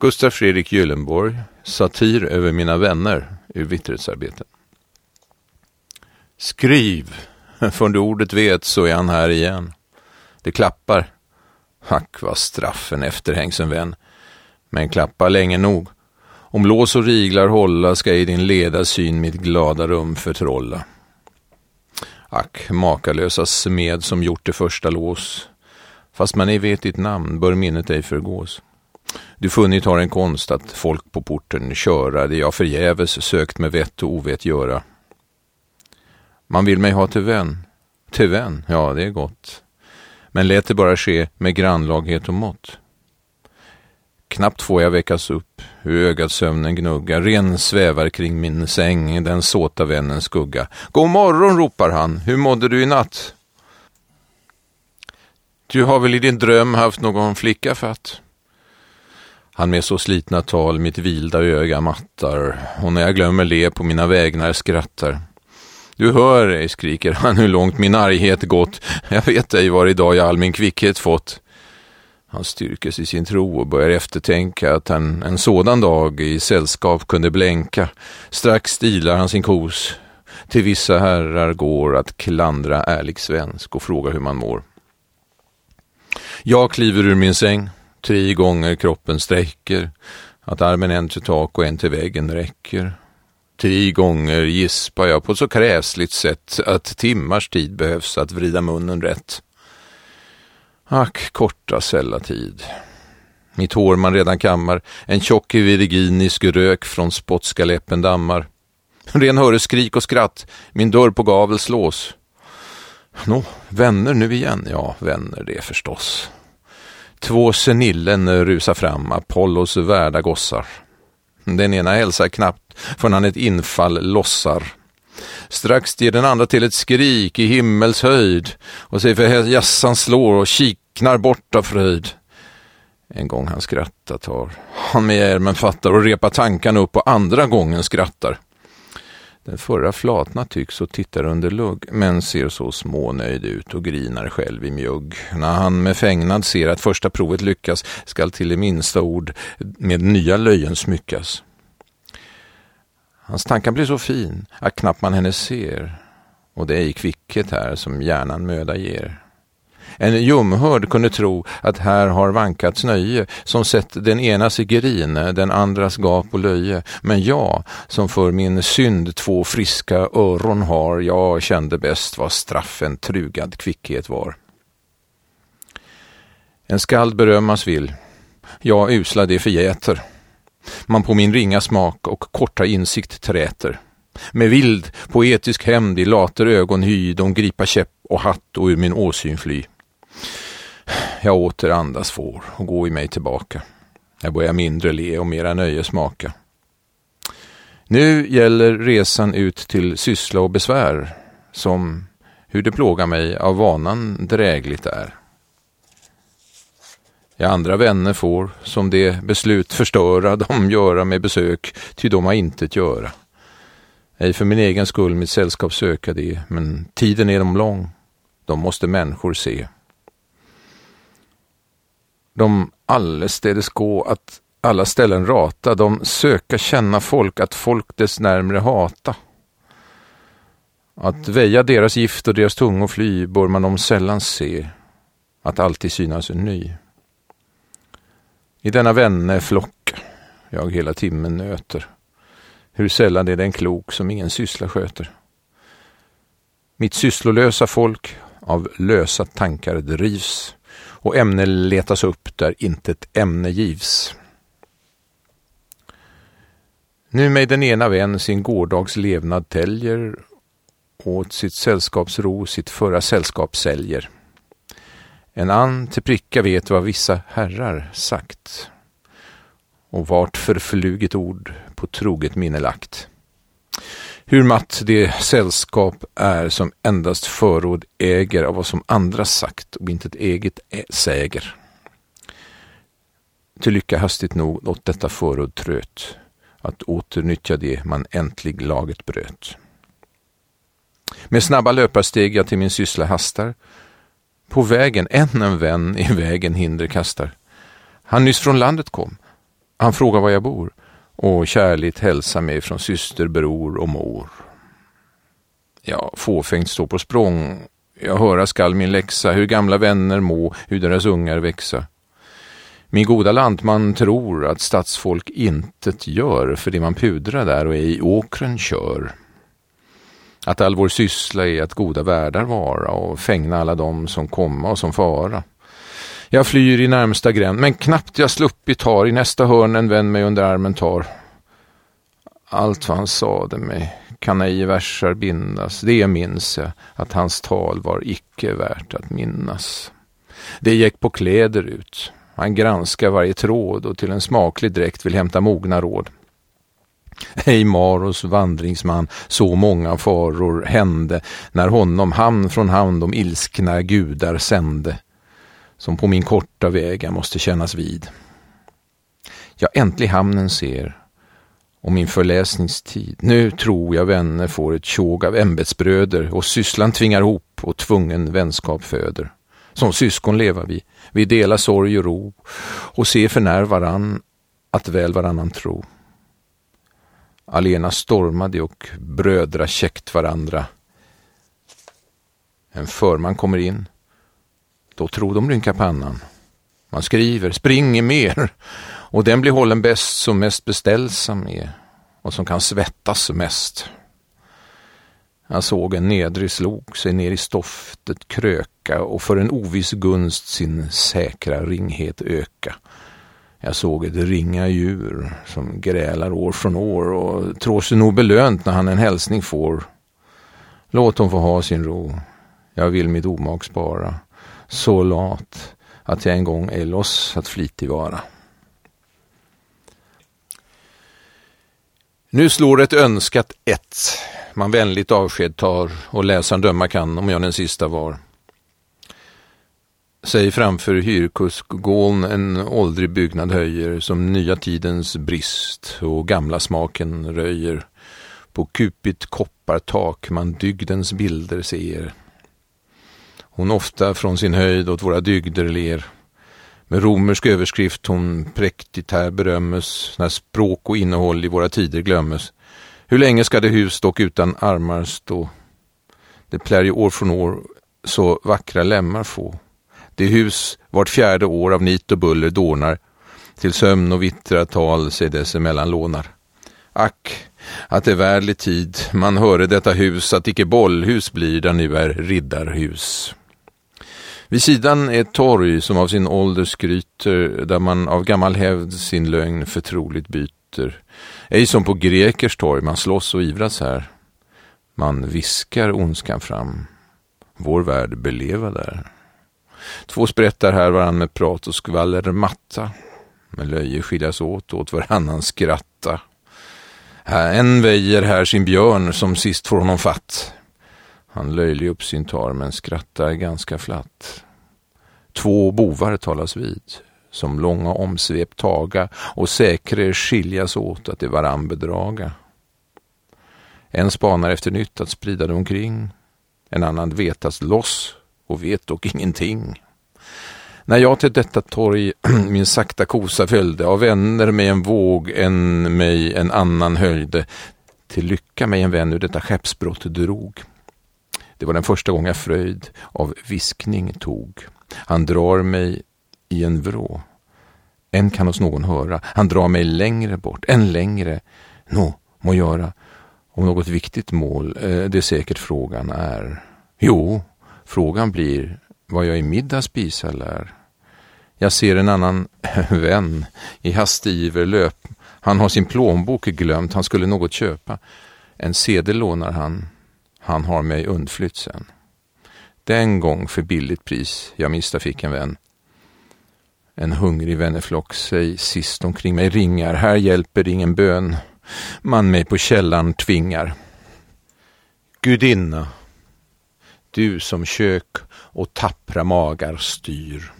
Gustaf Fredrik Gyllenborg, Satir över mina vänner ur Vitterhetsarbeten. Skriv, från du ordet vet så är han här igen. Det klappar. Hack vad straffen efterhängs en vän. Men klappar länge nog. Om lås och riglar hålla ska i din leda syn mitt glada rum förtrolla. Ack, makalösa smed som gjort det första lås. Fast man ej vet ditt namn bör minnet ej förgås. Du funnit har en konst att folk på porten köra det jag förgäves sökt med vett och ovett göra. Man vill mig ha till vän. Till vän, ja det är gott. Men lät det bara ske med grannlaghet och mått. Knappt får jag väckas upp, hur ögat sömnen gnuggar, ren svävar kring min säng, den såta vännens skugga. God morgon, ropar han, hur mådde du i natt? Du har väl i din dröm haft någon flicka fatt? Han med så slitna tal mitt vilda öga mattar och när jag glömmer le på mina vägnar skrattar. Du hör ej, skriker han, hur långt min arghet gått. Jag vet ej var idag jag all min kvickhet fått. Han styrkes i sin tro och börjar eftertänka att han en sådan dag i sällskap kunde blänka. Strax stilar han sin kos. Till vissa herrar går att klandra ärlig svensk och fråga hur man mår. Jag kliver ur min säng, tre gånger kroppen sträcker, att armen en till tak och en till väggen räcker. Tre gånger gispar jag på ett så kräsligt sätt att timmars tid behövs att vrida munnen rätt. Ack, korta sälla tid. Mitt hår man redan kammar, en tjock virginisk rök från spotska läppen dammar. Ren höres skrik och skratt, min dörr på gavel slås. Nå, vänner nu igen? Ja, vänner det förstås. Två senillen rusar fram, Apollos värda gossar. Den ena hälsar knappt förrän han ett infall lossar. Strax ger den andra till ett skrik i himmels höjd och säger för jassan slår och kiknar bort av fröjd. En gång han skrattat har han med ärmen fattar och repar tankarna upp och andra gången skrattar. Den förra flatna tycks och tittar under lugg, men ser så smånöjd ut och grinar själv i mjugg. När han med fängnad ser att första provet lyckas skall till det minsta ord med nya löjen smyckas. Hans tankar blir så fin att knappt man henne ser och det är i kvickhet här som hjärnan möda ger. En ljumhörd kunde tro att här har vankats nöje, som sett den enas grin, den andras gap och löje. Men jag, som för min synd två friska öron har, jag kände bäst vad straffen trugad kvickhet var. En skald berömmas vill, jag usla det förgäter. Man på min ringa smak och korta insikt träter. Med vild, poetisk hämnd i later ögon hy, de gripa käpp och hatt och ur min åsyn fly. Jag åter andas får och gå i mig tillbaka. Jag börjar mindre le och mera nöje smaka. Nu gäller resan ut till syssla och besvär, som hur det plågar mig av vanan drägligt är. Jag andra vänner får, som det beslut förstöra, de göra med besök, ty de har intet göra. Ej för min egen skull mitt sällskap söka det, men tiden är dem lång, de måste människor se de allestädes gå att alla ställen rata, de söka känna folk, att folk dess närmre hata. Att väja deras gift och deras tungor fly bör man dem sällan se, att alltid synas en ny. I denna vänne flock jag hela timmen nöter, hur sällan är den klok som ingen syssla sköter. Mitt sysslolösa folk av lösa tankar drivs, och ämne letas upp där intet ämne givs. Nu med den ena vän sin gårdags levnad täljer åt sitt sällskapsro sitt förra sällskap säljer. En ann till pricka vet vad vissa herrar sagt och vart förfluget ord på troget minne lagt. Hur matt det sällskap är som endast förråd äger av vad som andra sagt och inte ett eget säger. Till lycka hastigt nog åt detta förråd tröt, att åternyttja det man äntlig laget bröt. Med snabba löparsteg jag till min syssla hastar. På vägen än en vän i vägen hinder kastar. Han nyss från landet kom. Han frågar var jag bor och kärligt hälsa mig från syster, bror och mor. Ja, fåfängt stå på språng. Jag höra skall min läxa, hur gamla vänner må, hur deras ungar växa. Min goda lantman tror att stadsfolk intet gör för det man pudrar där och i åkren kör. Att all vår syssla är att goda värdar vara och fängna alla dem som komma och som fara. Jag flyr i närmsta gränd, men knappt jag sluppit tar i nästa hörn en vän mig under armen tar. Allt vad han sade mig kan ej i versar bindas, det minns jag, att hans tal var icke värt att minnas. Det gick på kläder ut, han granskar varje tråd och till en smaklig dräkt vill hämta mogna råd. Ej Maros vandringsman, så många faror hände när honom hamn från hand de ilskna gudar sände, som på min korta väg jag måste kännas vid. Jag äntligen hamnen ser och min förläsningstid. Nu tror jag vänner får ett tjog av ämbetsbröder och sysslan tvingar ihop och tvungen vänskap föder. Som syskon leva vi, vi delar sorg och ro och se för när varann att väl varannan tro. Alena stormade och brödra käckt varandra. En förman kommer in. Då tror de rynka pannan. Man skriver, springer mer och den blir hållen bäst som mest beställsam är och som kan svettas mest. Han såg en nedrig slog sig ner i stoftet kröka och för en oviss gunst sin säkra ringhet öka. Jag såg ett ringa djur som grälar år från år och tror sig nog belönt när han en hälsning får. Låt hon få ha sin ro. Jag vill mitt omak spara. Så lat att jag en gång är loss att flitig vara. Nu slår ett önskat ett. Man vänligt avsked tar och läsaren döma kan om jag den sista var. Säg framför hyrkuskgåln en åldrig byggnad höjer som nya tidens brist och gamla smaken röjer. På kupigt koppartak man dygdens bilder ser. Hon ofta från sin höjd åt våra dygder ler. Med romersk överskrift hon präktigt här berömmes när språk och innehåll i våra tider glömmes. Hur länge ska det hus dock utan armar stå? Det plär ju år från år så vackra lemmar få. Det hus vart fjärde år av nit och buller dånar, till sömn och vittra tal sig dessemellan lånar. Ack, att det värdlig tid man höre detta hus att icke bollhus blir där nu är riddarhus. Vid sidan är ett torg som av sin ålder skryter, där man av gammal hävd sin lögn förtroligt byter. Ej som på grekers torg, man slåss och ivras här. Man viskar ondskan fram. Vår värld beleva där. Två sprättar här varann med prat och skvaller matta. Med löje skiljas åt, åt varannan skratta. En väjer här sin björn som sist får honom fatt. Han löjlig upp sin tar men skrattar ganska flatt. Två bovar talas vid, som långa omsvep taga och säkre skiljas åt att de varann bedraga. En spanar efter nytt att sprida det omkring, en annan vetas loss och vet dock ingenting. När jag till detta torg min sakta kosa följde, av vänner mig en våg, en mig en annan höjde, till lycka mig en vän ur detta skeppsbrott drog. Det var den första gången jag fröjd av viskning tog. Han drar mig i en vrå. En kan hos någon höra. Han drar mig längre bort, än längre. Nå, må göra. Om något viktigt mål, eh, det säkert frågan är. Jo, frågan blir vad jag i middag spisa lär. Jag ser en annan vän i hastig iver löp. Han har sin plånbok glömt, han skulle något köpa. En sedel lånar han. Han har mig undflytt sen. Den gång för billigt pris jag mista fick en vän. En hungrig vänneflock sig sist omkring mig ringar. Här hjälper ingen bön. Man mig på källan tvingar. Gudinna, du som kök och tappra magar styr,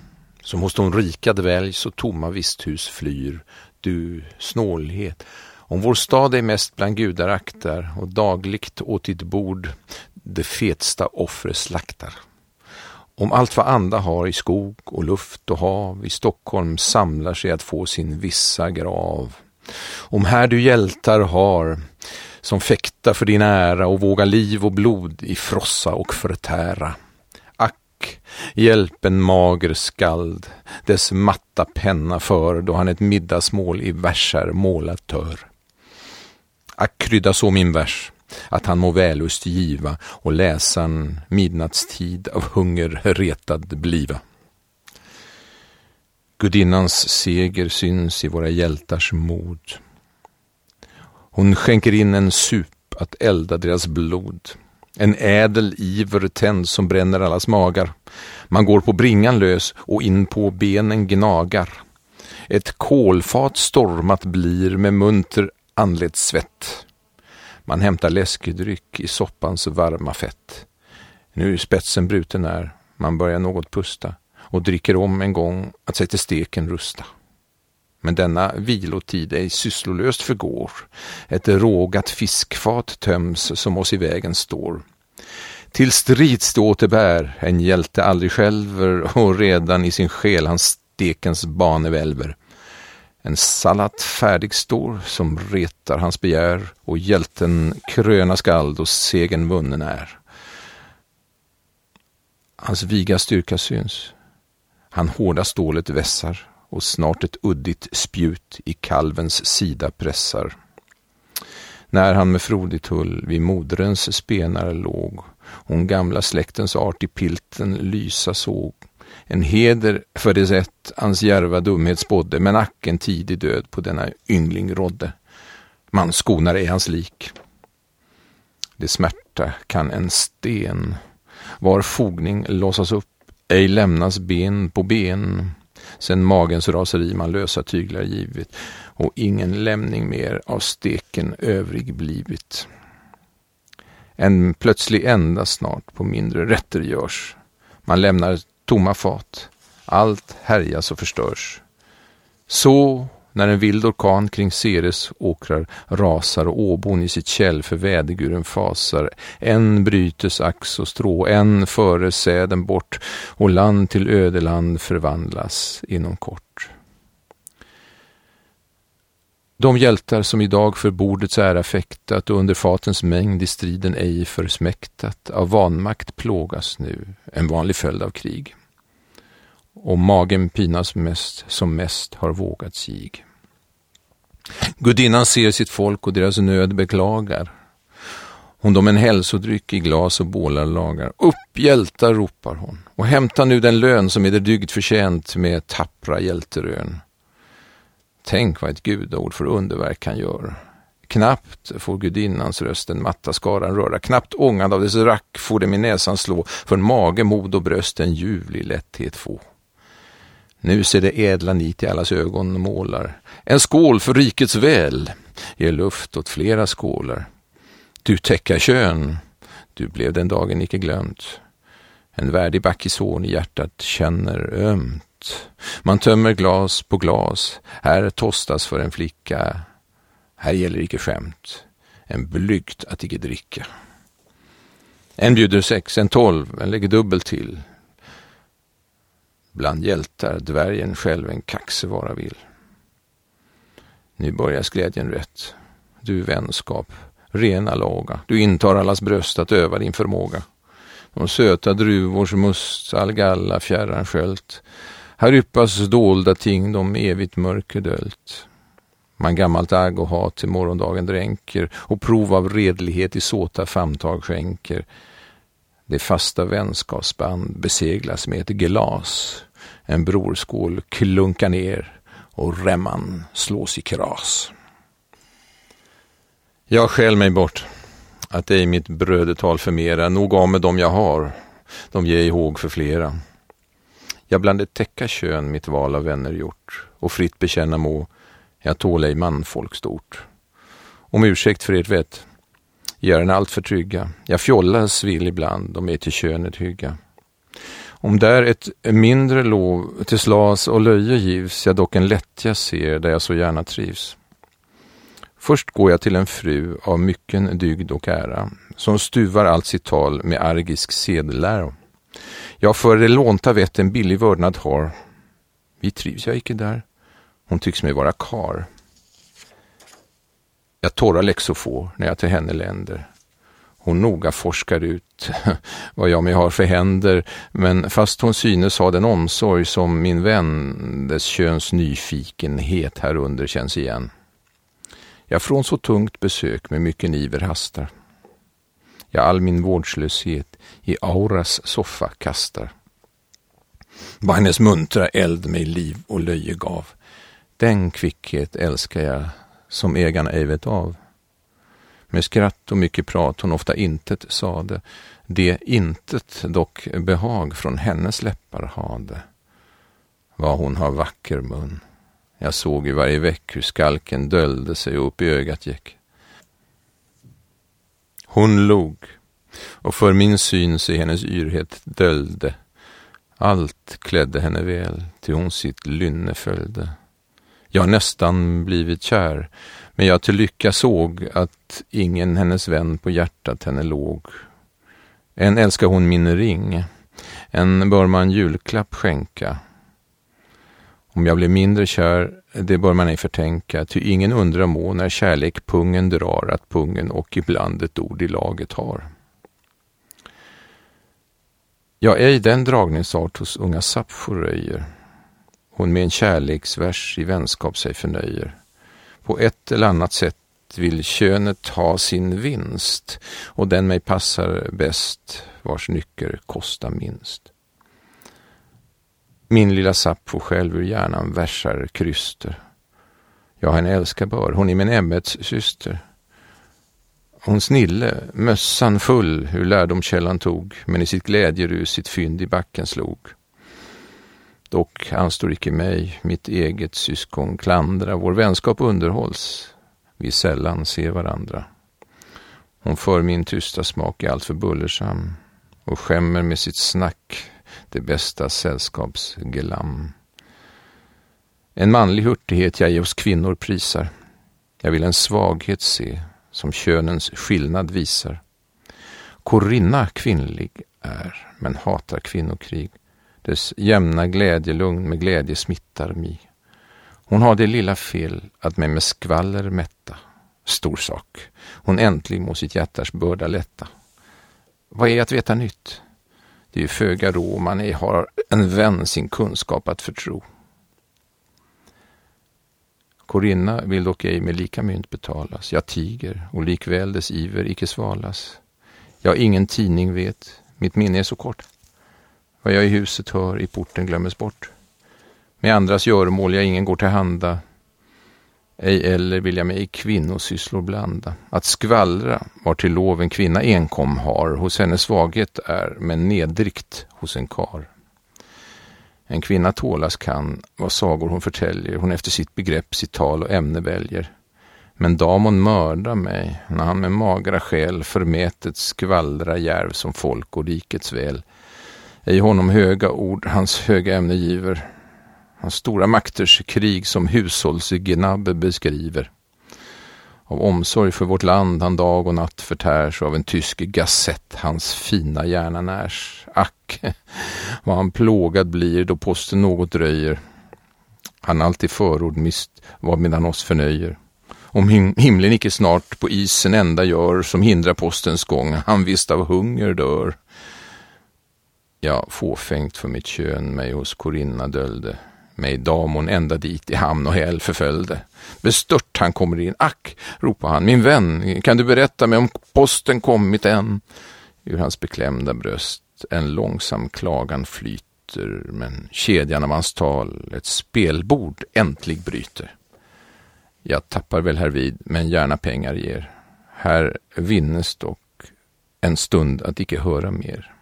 som hos de rika dväljs och tomma visthus flyr, du snålhet, om vår stad är mest bland gudar aktar och dagligt åt ditt bord det fetsta offre slaktar. om allt vad anda har i skog och luft och hav i Stockholm samlar sig att få sin vissa grav. Om här du hjältar har som fäkta för din ära och våga liv och blod i frossa och förtära. Ack, hjälp en mager skald, dess matta penna för då han ett middagsmål i verser målat tör. Ack, krydda så min vers, att han må vällust giva och läsaren midnattstid av hunger retad bliva. Gudinnans seger syns i våra hjältars mod. Hon skänker in en sup att elda deras blod. En ädel iver tänds som bränner allas magar. Man går på bringan lös och in på benen gnagar. Ett kolfat stormat blir med munter anledssvett. Man hämtar läskedryck i soppans varma fett. Nu är spetsen bruten är, man börjar något pusta och dricker om en gång att sig till steken rusta. Men denna vilotid ej sysslolöst förgår. Ett rågat fiskfat töms som oss i vägen står. Till strids det återbär, en hjälte aldrig skälver och redan i sin själ hans stekens bane välver. En salat färdig står som retar hans begär och hjälten kröna skall och segern vunnen är. Hans viga styrka syns. Han hårda stålet vässar och snart ett uddigt spjut i kalvens sida pressar. När han med frodig tull vid moderens spenar låg, hon gamla släktens art i pilten lysa såg, en heder för det sätt hans järva dumhet spådde, men ack en tidig död på denna yngling rådde. Man skonar är hans lik. Det smärta kan en sten, var fogning låsas upp, ej lämnas ben på ben, sen magens raseri man lösa tyglar givit och ingen lämning mer av steken övrig blivit. En plötslig ända snart på mindre rätter görs. Man lämnar tomma fat. Allt härjas och förstörs. Så när en vild orkan kring Ceres åkrar rasar och åbon i sitt käll för väderguren fasar. En brytes ax och strå, en före säden bort och land till ödeland förvandlas inom kort. De hjältar som idag för bordets ära fäktat och under fatens mängd i striden ej försmäktat av vanmakt plågas nu, en vanlig följd av krig och magen pinas mest som mest har vågat sig. Gudinnan ser sitt folk och deras nöd beklagar. Hon dem en hälsodryck i glas och bålar lagar. Upp hjältar, ropar hon, och hämta nu den lön som är det dygd förtjänt med tappra hjälterön. Tänk vad ett gudaord för underverk kan göra. Knappt får gudinnans röst den matta skaran röra, knappt ångad av dess rack får dem i näsan slå, för mage, mod och bröst en ljuvlig lätthet få. Nu ser det ädla nit i allas ögon målar. En skål för rikets väl, ger luft åt flera skålar. Du täcka kön, du blev den dagen icke glömt. En värdig backison i hjärtat känner ömt. Man tömmer glas på glas, här tostas för en flicka. Här gäller icke skämt, en blygt att icke dricka. En bjuder sex, en tolv, en lägger dubbelt till. Bland hjältar dvärgen själv en kaxe vara vill. Nu börjas glädjen rätt. Du vänskap, rena laga. Du intar allas bröst att öva din förmåga. De söta druvors must, all galla fjärran sköljt. Här yppas dolda ting, de evigt mörker döljt. Man gammalt agg och hat till morgondagen dränker och prov av redlighet i såta famntag skänker. Det fasta vänskapsband beseglas med ett glas. En brorskål klunkar ner och remman slås i kras. Jag skäl mig bort, att ej mitt brödetal förmera, nog av med dem jag har, de ger ihåg för flera. Jag bland det täcka kön mitt val av vänner gjort, och fritt bekänna må, jag tål ej manfolk stort. Om ursäkt för ert vett, gör en allt för trygga, jag fjollas vill ibland, om er till könet hygga. Om där ett mindre lov till slas och löje givs, jag dock en lättja ser där jag så gärna trivs. Först går jag till en fru av mycken dygd och ära, som stuvar allt sitt tal med argisk sedelära. Jag för det lånta vett en billig vördnad har. Vi trivs jag icke där. Hon tycks mig vara kar. Jag torra läxor får när jag till henne länder. Hon noga forskar ut vad jag mig har för händer, men fast hon synes ha den omsorg som min vän, dess köns nyfikenhet härunder känns igen. Jag från så tungt besök med mycket niver hastar. Jag all min vårdslöshet i Auras soffa kastar. Vad hennes muntra eld mig liv och löje gav. Den kvickhet älskar jag som ägarna ej vet av. Med skratt och mycket prat hon ofta intet sade, det intet dock behag från hennes läppar hade. Vad hon har vacker mun. Jag såg i varje veck hur skalken döljde sig och upp i ögat gick. Hon log, och för min syn sig hennes yrhet döljde. Allt klädde henne väl, till hon sitt lynne följde. Jag nästan blivit kär, men jag till lycka såg att ingen hennes vän på hjärtat henne låg. Än älskar hon min ring, en bör man julklapp skänka. Om jag blir mindre kär, det bör man ej förtänka, ty ingen undrar må när kärlek pungen drar att pungen och ibland ett ord i laget har. Ja, ej den dragningsart hos unga Sappho röjer. Hon med en kärleksvers i vänskap sig förnöjer. På ett eller annat sätt vill könet ha sin vinst och den mig passar bäst vars nycker kostar minst. Min lilla Sappho själv ur hjärnan versar kryster. Jag henne älskar bör, hon är min ämbets syster. Hon snille, mössan full, hur lärdomskällan tog, men i sitt glädjerus sitt fynd i backen slog. Dock anstår icke mig, mitt eget syskon klandra, vår vänskap underhålls, vi sällan ser varandra. Hon för min tysta smak är alltför bullersam och skämmer med sitt snack det bästa sällskapsglam. En manlig hurtighet jag i oss kvinnor prisar. Jag vill en svaghet se, som könens skillnad visar. Korinna kvinnlig är, men hatar kvinnokrig. Dess jämna glädjelugn med glädje smittar mig. Hon har det lilla fel att mig med skvaller mätta. Stor sak. Hon äntligen må sitt hjärtas börda lätta. Vad är att veta nytt? Det är ju föga ro om man ej har en vän sin kunskap att förtro. Korinna vill dock ej med lika mynt betalas. Jag tiger och likväl dess iver icke svalas. Jag ingen tidning vet, mitt minne är så kort. Vad jag i huset hör i porten glömmes bort. Med andras göromål jag ingen går till handa, ej eller vill jag mig i kvinnosysslor blanda. Att skvallra var till lov en kvinna enkom har, hos henne svaghet är, men nedrikt hos en kar. En kvinna tålas kan, vad sagor hon förtäljer, hon efter sitt begrepp, sitt tal och ämne väljer. Men damon mördar mig, när han med magra själ förmätet skvallra järv som folk och rikets väl. Ej honom höga ord hans höga ämne giver, hans stora makters krig som hushållsgnabbe beskriver. Av omsorg för vårt land han dag och natt förtärs och av en tysk gassett hans fina hjärna närs. Ack, vad han plågad blir då posten något dröjer. Han alltid förord mist vad medan oss förnöjer. Om him himlen icke snart på isen enda gör som hindrar postens gång, han visst av hunger dör. Ja, fåfängt för mitt kön mig hos Korinna döljde mig damon ända dit i hamn och häl förföljde. Bestört han kommer in. Ack, ropar han, min vän, kan du berätta mig om posten kommit än? Ur hans beklämda bröst en långsam klagan flyter, men kedjan av hans tal ett spelbord äntlig bryter. Jag tappar väl härvid, men gärna pengar ger. Här vinnes dock en stund att icke höra mer.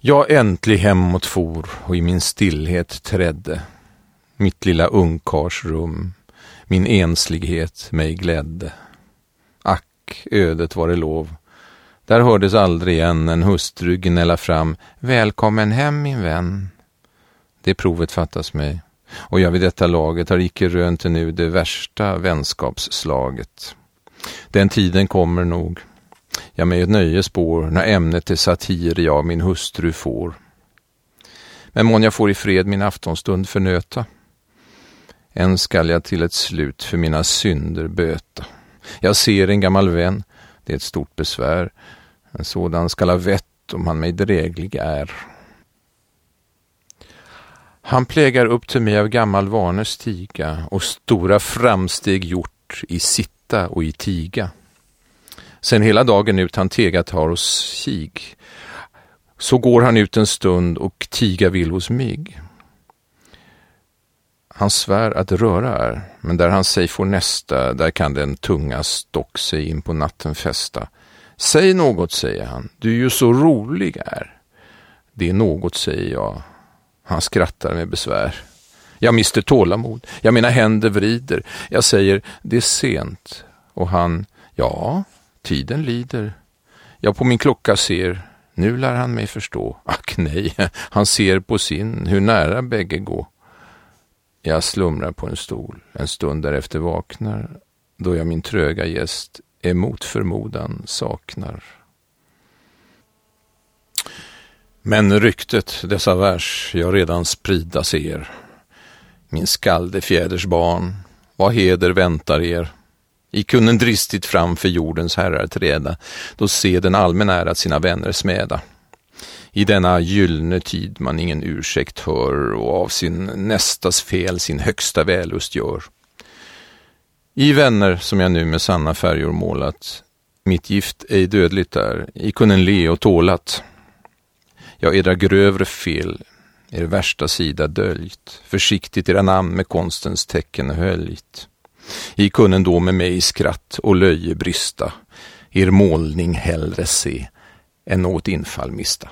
Jag äntlig hemåt for och i min stillhet trädde. Mitt lilla ungkarsrum, min enslighet mig glädde. Ack, ödet var det lov. Där hördes aldrig igen en hustru gnälla fram Välkommen hem min vän. Det provet fattas mig och jag vid detta laget har icke rönt nu det värsta vänskapsslaget. Den tiden kommer nog Ja, med ett nöjespår när ämnet är satir jag min hustru får. Men mån jag får i fred min aftonstund förnöta. Än skall jag till ett slut för mina synder böta. Jag ser en gammal vän, det är ett stort besvär. En sådan skall ha vett om han mig dräglig är. Han plägar upp till mig av gammal vanes stiga och stora framsteg gjort i sitta och i tiga. Sen hela dagen ut han tegat har hos sig. Så går han ut en stund och tiga vill hos mig. Han svär att röra är, men där han sig får nästa, där kan den tunga stock sig in på natten fästa. Säg något, säger han, du är ju så rolig är. Det är något, säger jag. Han skrattar med besvär. Jag mister tålamod, jag mina händer vrider. Jag säger, det är sent. Och han, ja, tiden lider. Jag på min klocka ser, nu lär han mig förstå. Ack nej, han ser på sin, hur nära bägge gå. Jag slumrar på en stol, en stund därefter vaknar, då jag min tröga gäst emot förmodan saknar. Men ryktet, dessa vers, jag redan sprida ser. Min skaldefjäders barn, vad heder väntar er? I kunnen dristigt framför jordens herrar träda, då se den allmän ärat sina vänner smäda. I denna gyllene tid man ingen ursäkt hör och av sin nästas fel sin högsta vällust gör. I vänner som jag nu med sanna färger målat, mitt gift ej dödligt är, i kunnen le och tålat. Jag edra grövre fel, er värsta sida döljt, försiktigt era namn med konstens tecken höljt. I kunnen då med mig skratt och löje brysta, er målning hellre se än något infall mista.